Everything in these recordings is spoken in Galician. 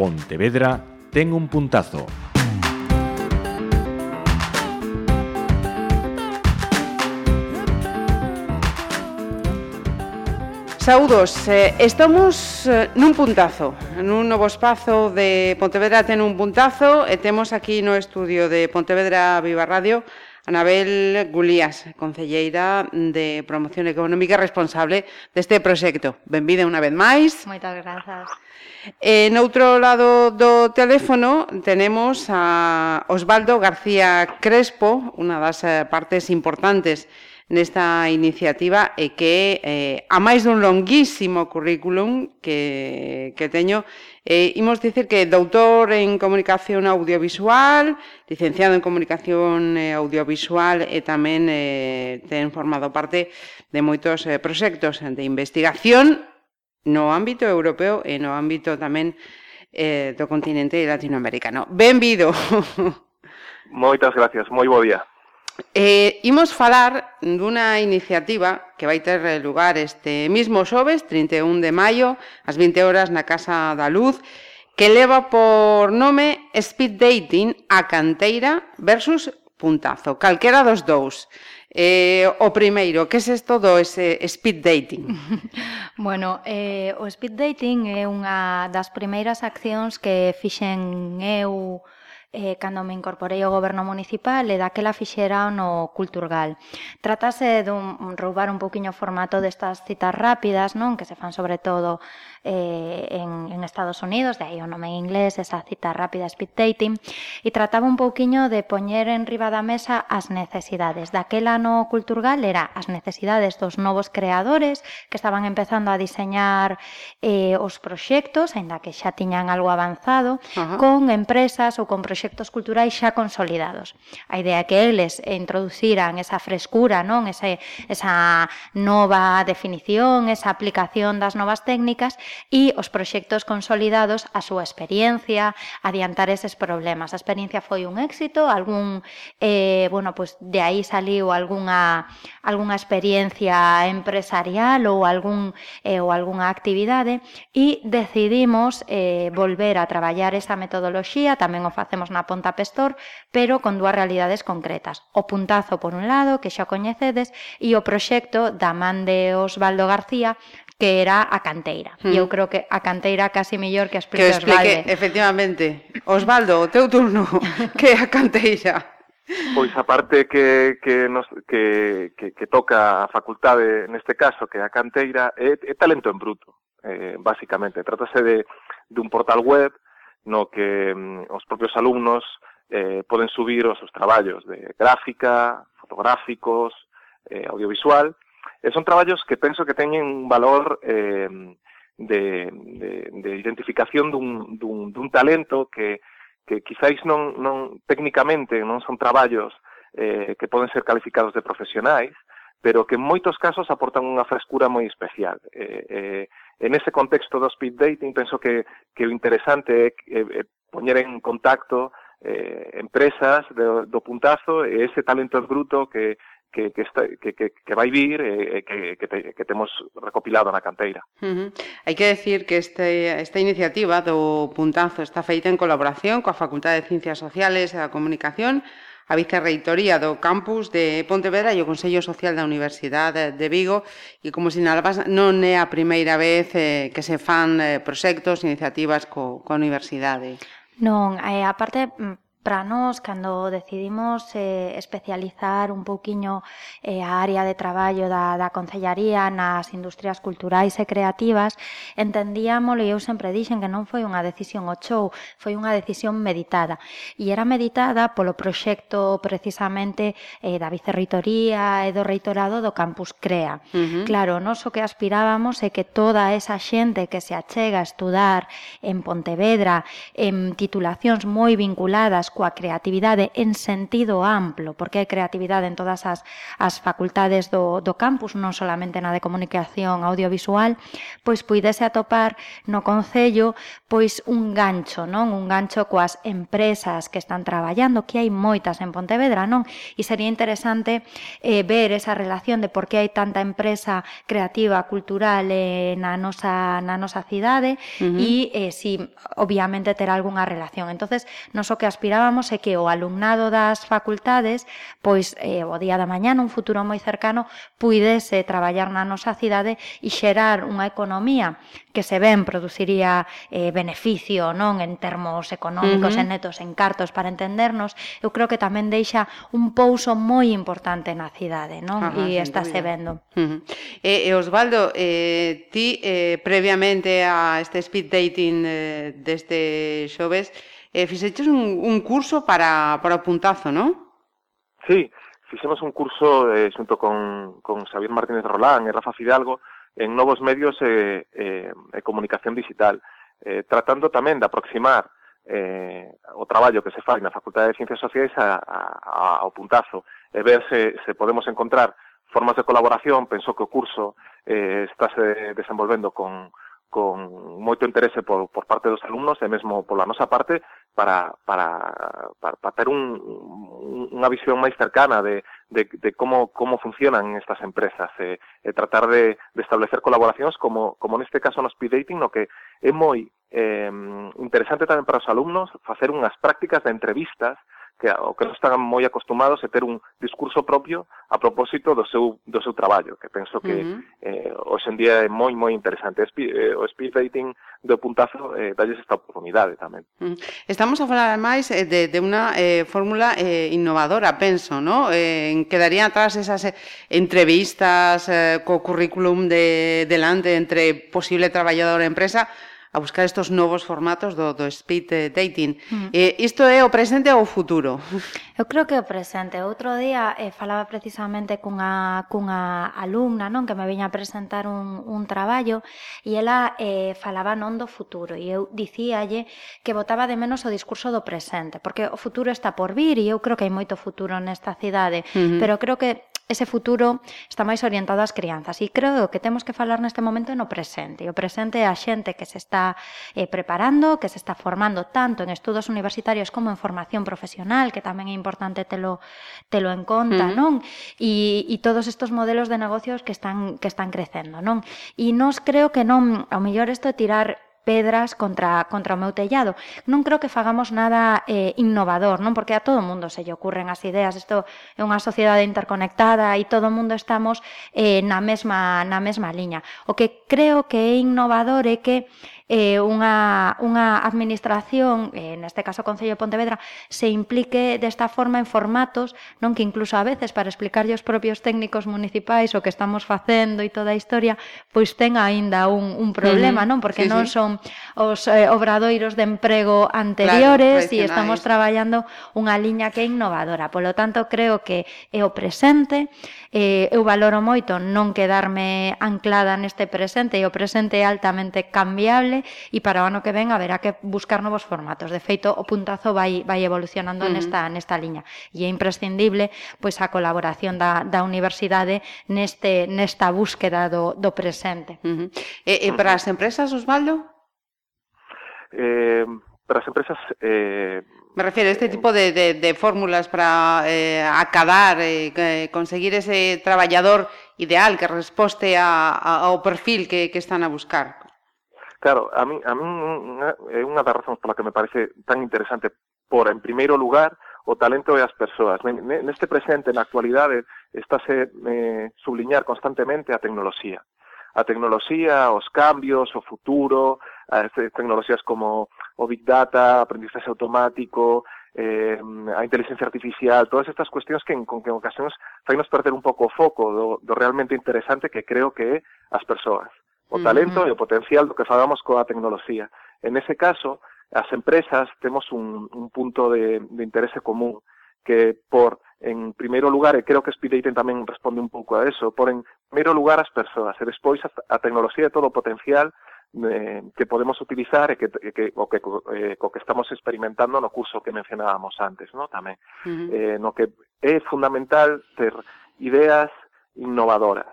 Pontevedra ten un puntazo. Saudos, eh, estamos eh, nun puntazo, nun novo espazo de Pontevedra ten un puntazo e temos aquí no estudio de Pontevedra Viva Radio Anabel Gulías, concelleira de Promoción Económica responsable deste proxecto. Benvida unha vez máis. Moitas grazas. En outro lado do teléfono tenemos a Osvaldo García Crespo, unha das eh, partes importantes nesta iniciativa e que eh, a máis dun longuísimo currículum que, que teño eh, imos dicir que doutor en comunicación audiovisual licenciado en comunicación eh, audiovisual e tamén eh, ten formado parte de moitos eh, proxectos de investigación no ámbito europeo e no ámbito tamén eh, do continente latinoamericano. Benvido! Moitas gracias, moi bo día. Eh, imos falar dunha iniciativa que vai ter lugar este mismo xoves, 31 de maio, ás 20 horas na Casa da Luz, que leva por nome Speed Dating a canteira versus puntazo, calquera dos dous. Eh, o primeiro, que é isto do ese speed dating? bueno, eh, o speed dating é unha das primeiras accións que fixen eu eh, eh, cando me incorporei ao goberno municipal e daquela fixera no Culturgal. Tratase dun roubar un pouquiño o formato destas citas rápidas, non que se fan sobre todo eh, en, en Estados Unidos, de aí o nome en inglés, esa cita rápida speed dating, e trataba un pouquiño de poñer en riba da mesa as necesidades. Daquela no Culturgal era as necesidades dos novos creadores que estaban empezando a diseñar eh, os proxectos, aínda que xa tiñan algo avanzado, uh -huh. con empresas ou con proxectos proxectos culturais xa consolidados. A idea é que eles introduciran esa frescura, non ese, esa nova definición, esa aplicación das novas técnicas e os proxectos consolidados a súa experiencia, adiantar eses problemas. A experiencia foi un éxito, algún eh, bueno, pues de aí saliu algunha algunha experiencia empresarial ou algún eh, ou algunha actividade e decidimos eh, volver a traballar esa metodoloxía, tamén o facemos na Ponta Pestor, pero con dúas realidades concretas. O puntazo por un lado, que xa coñecedes, e o proxecto da man de Osvaldo García, que era a canteira. Hmm. E eu hmm. creo que a canteira casi mellor que explique, que explique Osvaldo. Efectivamente. Osvaldo, o teu turno, que é a canteira? Pois a parte que, que, nos, que, que, que toca a facultade neste caso, que é a canteira, é, é talento en bruto, eh, basicamente. Trátase de, de un portal web no que mm, os propios alumnos eh, poden subir os seus traballos de gráfica, fotográficos, eh, audiovisual. E son traballos que penso que teñen un valor eh, de, de, de identificación dun, dun, dun talento que, que quizáis non, non técnicamente non son traballos eh, que poden ser calificados de profesionais, pero que en moitos casos aportan unha frescura moi especial. Eh, eh, en ese contexto do speed dating, penso que, que o interesante é eh, poñer en contacto eh, empresas do, do puntazo e ese talento bruto que, que, que, está, que, que, que vai vir e eh, que, que, te, que temos recopilado na canteira. Uh -huh. Hai que decir que este, esta iniciativa do Puntazo está feita en colaboración coa Facultade de Ciencias Sociales e da Comunicación a Vicerreitoría do Campus de Pontevedra e o Consello Social da Universidade de Vigo e, como sinalabas, non é a primeira vez eh, que se fan eh, proxectos, iniciativas co, co universidade. Non, eh, aparte mm, Para nós, cando decidimos eh, especializar un pouquiño eh, a área de traballo da, da Concellaría nas industrias culturais e creativas, entendíamos, e eu sempre dixen que non foi unha decisión o show, foi unha decisión meditada. E era meditada polo proxecto precisamente eh, da Vicerreitoría e do Reitorado do Campus CREA. Uh -huh. Claro, nós o que aspirábamos é que toda esa xente que se achega a estudar en Pontevedra, en titulacións moi vinculadas coa creatividade en sentido amplo, porque hai creatividade en todas as, as facultades do, do campus, non solamente na de comunicación audiovisual, pois puidese atopar no Concello pois un gancho, non un gancho coas empresas que están traballando, que hai moitas en Pontevedra, non? E sería interesante eh, ver esa relación de por que hai tanta empresa creativa, cultural eh, na, nosa, na nosa cidade uh -huh. e eh, si obviamente terá algunha relación. entonces non só so que aspiramos comentábamos é que o alumnado das facultades, pois eh, o día da mañá nun futuro moi cercano puidese traballar na nosa cidade e xerar unha economía que se ben produciría eh, beneficio non en termos económicos, uh -huh. en netos, en cartos, para entendernos, eu creo que tamén deixa un pouso moi importante na cidade, non? Ajá, e está se vendo. Uh -huh. E, e Osvaldo, eh, ti eh, previamente a este speed dating eh, deste xoves, eh, fixeches un, un curso para, para o puntazo, non? Sí, fixemos un curso eh, xunto con, con Xavier Martínez Rolán e Rafa Fidalgo en novos medios e, eh, e, e comunicación digital, eh, tratando tamén de aproximar eh, o traballo que se fai na Facultade de Ciencias Sociais a, a, a, ao puntazo e ver se, se podemos encontrar formas de colaboración. Penso que o curso eh, está se desenvolvendo con, con moito interese por, por parte dos alumnos e mesmo pola nosa parte para, para, para, para ter un, unha visión máis cercana de, de, de como, como funcionan estas empresas e, e tratar de, de establecer colaboracións como, como neste caso no speed dating no que é moi eh, interesante tamén para os alumnos facer unhas prácticas de entrevistas que o que non están moi acostumados é ter un discurso propio a propósito do seu, do seu traballo, que penso que uh -huh. eh, hoxe en día é moi, moi interesante. Espi, eh, o speed dating do puntazo eh, dalles esta oportunidade tamén. Uh -huh. Estamos a falar máis eh, de, de unha eh, fórmula eh, innovadora, penso, ¿no? Eh, quedarían atrás esas eh, entrevistas eh, co currículum de, delante entre posible traballador e empresa, a buscar estos novos formatos do, do speed dating. Mm. Eh, isto é o presente ou o futuro? Eu creo que é o presente. Outro día eh, falaba precisamente cunha, cunha alumna non que me viña a presentar un, un traballo e ela eh, falaba non do futuro e eu dicíalle que votaba de menos o discurso do presente porque o futuro está por vir e eu creo que hai moito futuro nesta cidade, mm -hmm. pero creo que ese futuro está máis orientado ás crianzas e creo que temos que falar neste momento no presente. E o presente é a xente que se está eh, preparando, que se está formando tanto en estudos universitarios como en formación profesional, que tamén é importante telo telo en conta, uh -huh. non? E, e todos estos modelos de negocios que están que están crecendo, non? E nos creo que non, ao mellor isto é tirar pedras contra, contra o meu tellado. Non creo que fagamos nada eh, innovador, non porque a todo mundo se lle ocurren as ideas. Isto é unha sociedade interconectada e todo o mundo estamos eh, na, mesma, na mesma liña. O que creo que é innovador é que eh, unha, unha administración, eh, neste caso o Concello de Pontevedra, se implique desta forma en formatos, non que incluso a veces para explicarlle aos propios técnicos municipais o que estamos facendo e toda a historia, pois ten aínda un, un problema, uh -huh. non? Porque sí, non sí. son os eh, obradoiros de emprego anteriores claro, e estamos traballando unha liña que é innovadora. Polo tanto, creo que é o presente, eh, eu valoro moito non quedarme anclada neste presente e o presente é altamente cambiable e para o ano que ven haberá que buscar novos formatos. De feito, o puntazo vai vai evolucionando uh -huh. nesta nesta liña e é imprescindible pois a colaboración da da universidade neste nesta búsqueda do do presente. Uh -huh. E, e para as empresas, Osvaldo? Eh, para as empresas eh Me refiero a este tipo de, de, de fórmulas para eh, acadar, eh, conseguir ese traballador ideal que resposte a, a, ao perfil que, que están a buscar. Claro, a mí, a mí é eh, unha das razóns pola que me parece tan interesante por, en primeiro lugar, o talento e as persoas. Neste presente, na actualidade, estáse eh, subliñar constantemente a tecnoloxía. A tecnoloxía, os cambios, o futuro, as tecnoloxías como o Big Data, aprendizaje automático, eh, a inteligencia artificial, todas estas cuestións que en, con que en ocasións fainos perder un pouco o foco do, do realmente interesante que creo que é as persoas o talento uh -huh. e o potencial do que fagamos coa tecnoloxía. En ese caso, as empresas temos un, un punto de, de interese común que por en primeiro lugar, e creo que Speedaten tamén responde un pouco a eso, por en primeiro lugar as persoas e despois a, a tecnoloxía e todo o potencial eh, que podemos utilizar e que, e que, o que, eh, co que estamos experimentando no curso que mencionábamos antes, no tamén. Uh -huh. eh, no que é fundamental ter ideas innovadoras,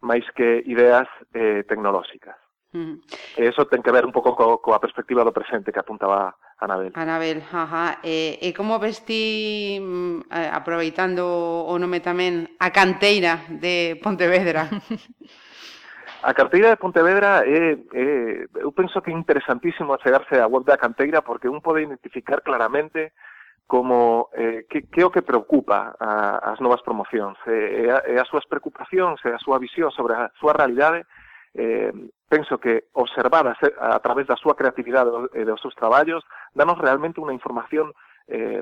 máis que ideas eh, tecnolóxicas. Mm. E eso ten que ver un pouco co, coa perspectiva do presente que apuntaba Anabel. Anabel, ajá. E, e como ves ti, mm, eh, aproveitando o nome tamén, a canteira de Pontevedra? A canteira de Pontevedra é, é eu penso que é interesantísimo achegarse á web da canteira porque un pode identificar claramente como eh, que, que é o que preocupa a, as novas promocións. E, e, a, e as súas preocupacións e a súa visión sobre a súa realidade eh, penso que observadas a, a través da súa creatividade e dos seus traballos danos realmente unha información eh,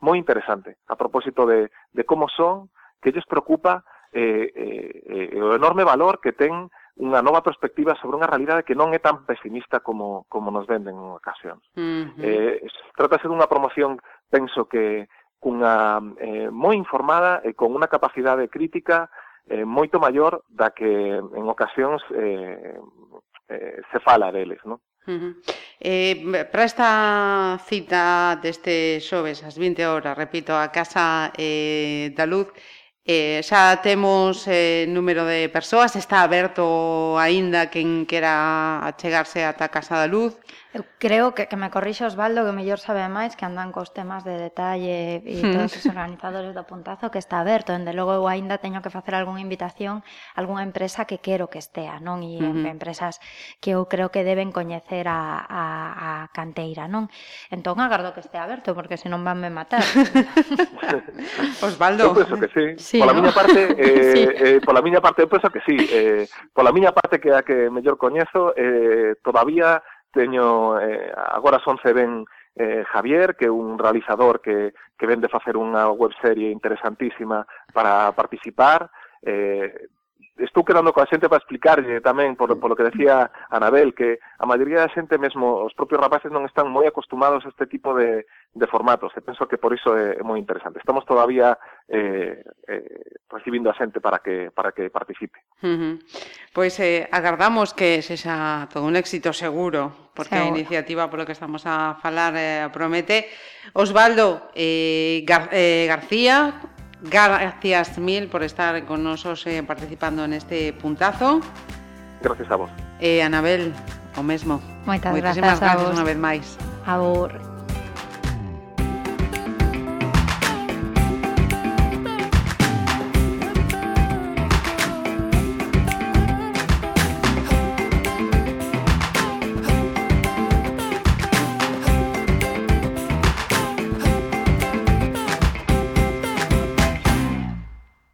moi interesante a propósito de, de como son que lles preocupa eh, eh, eh, o enorme valor que ten unha nova perspectiva sobre unha realidade que non é tan pesimista como, como nos venden en ocasión. Uh -huh. eh, trátase dunha promoción, penso que, cunha eh, moi informada e con unha capacidade crítica eh, moito maior da que en ocasións eh, eh, se fala deles, non? Uh -huh. eh, para esta cita deste xoves ás 20 horas, repito, a Casa eh, da Luz, Eh, xa temos eh, número de persoas, está aberto aínda quen quera achegarse ata a Casa da Luz. Eu creo que, que me corrixe Osvaldo que mellor sabe máis que andan cos temas de detalle e hmm. todos os organizadores do puntazo que está aberto. Dende logo eu aínda teño que facer algunha invitación a algunha empresa que quero que estea, non? E uh -huh. empresas que eu creo que deben coñecer a, a, a canteira, non? Entón agardo que estea aberto porque senón vanme matar. Osvaldo. Eu penso que sí. sí pola ¿no? miña parte, eh, sí. eh, pola miña parte eu penso que sí. Eh, pola miña parte que a que mellor coñezo, eh, todavía teño eh, agora son se ben eh, Javier, que é un realizador que, que vende facer unha webserie interesantísima para participar. Eh, estou quedando coa xente para explicarlle tamén por, por lo que decía Anabel que a maioría da xente mesmo os propios rapaces non están moi acostumados a este tipo de, de formatos e penso que por iso é, é moi interesante estamos todavía eh, eh, recibindo a xente para que para que participe. Uh -huh. Pois eh, agardamos que sexa todo un éxito seguro, porque seguro. a iniciativa polo que estamos a falar eh, promete. Osvaldo eh, Gar eh, García, gracias mil por estar con nosos eh, participando neste puntazo. Gracias a vos. Eh, Anabel, o mesmo. Moitas Moitísimas gracias, gracias a vos. unha vez máis. Abor.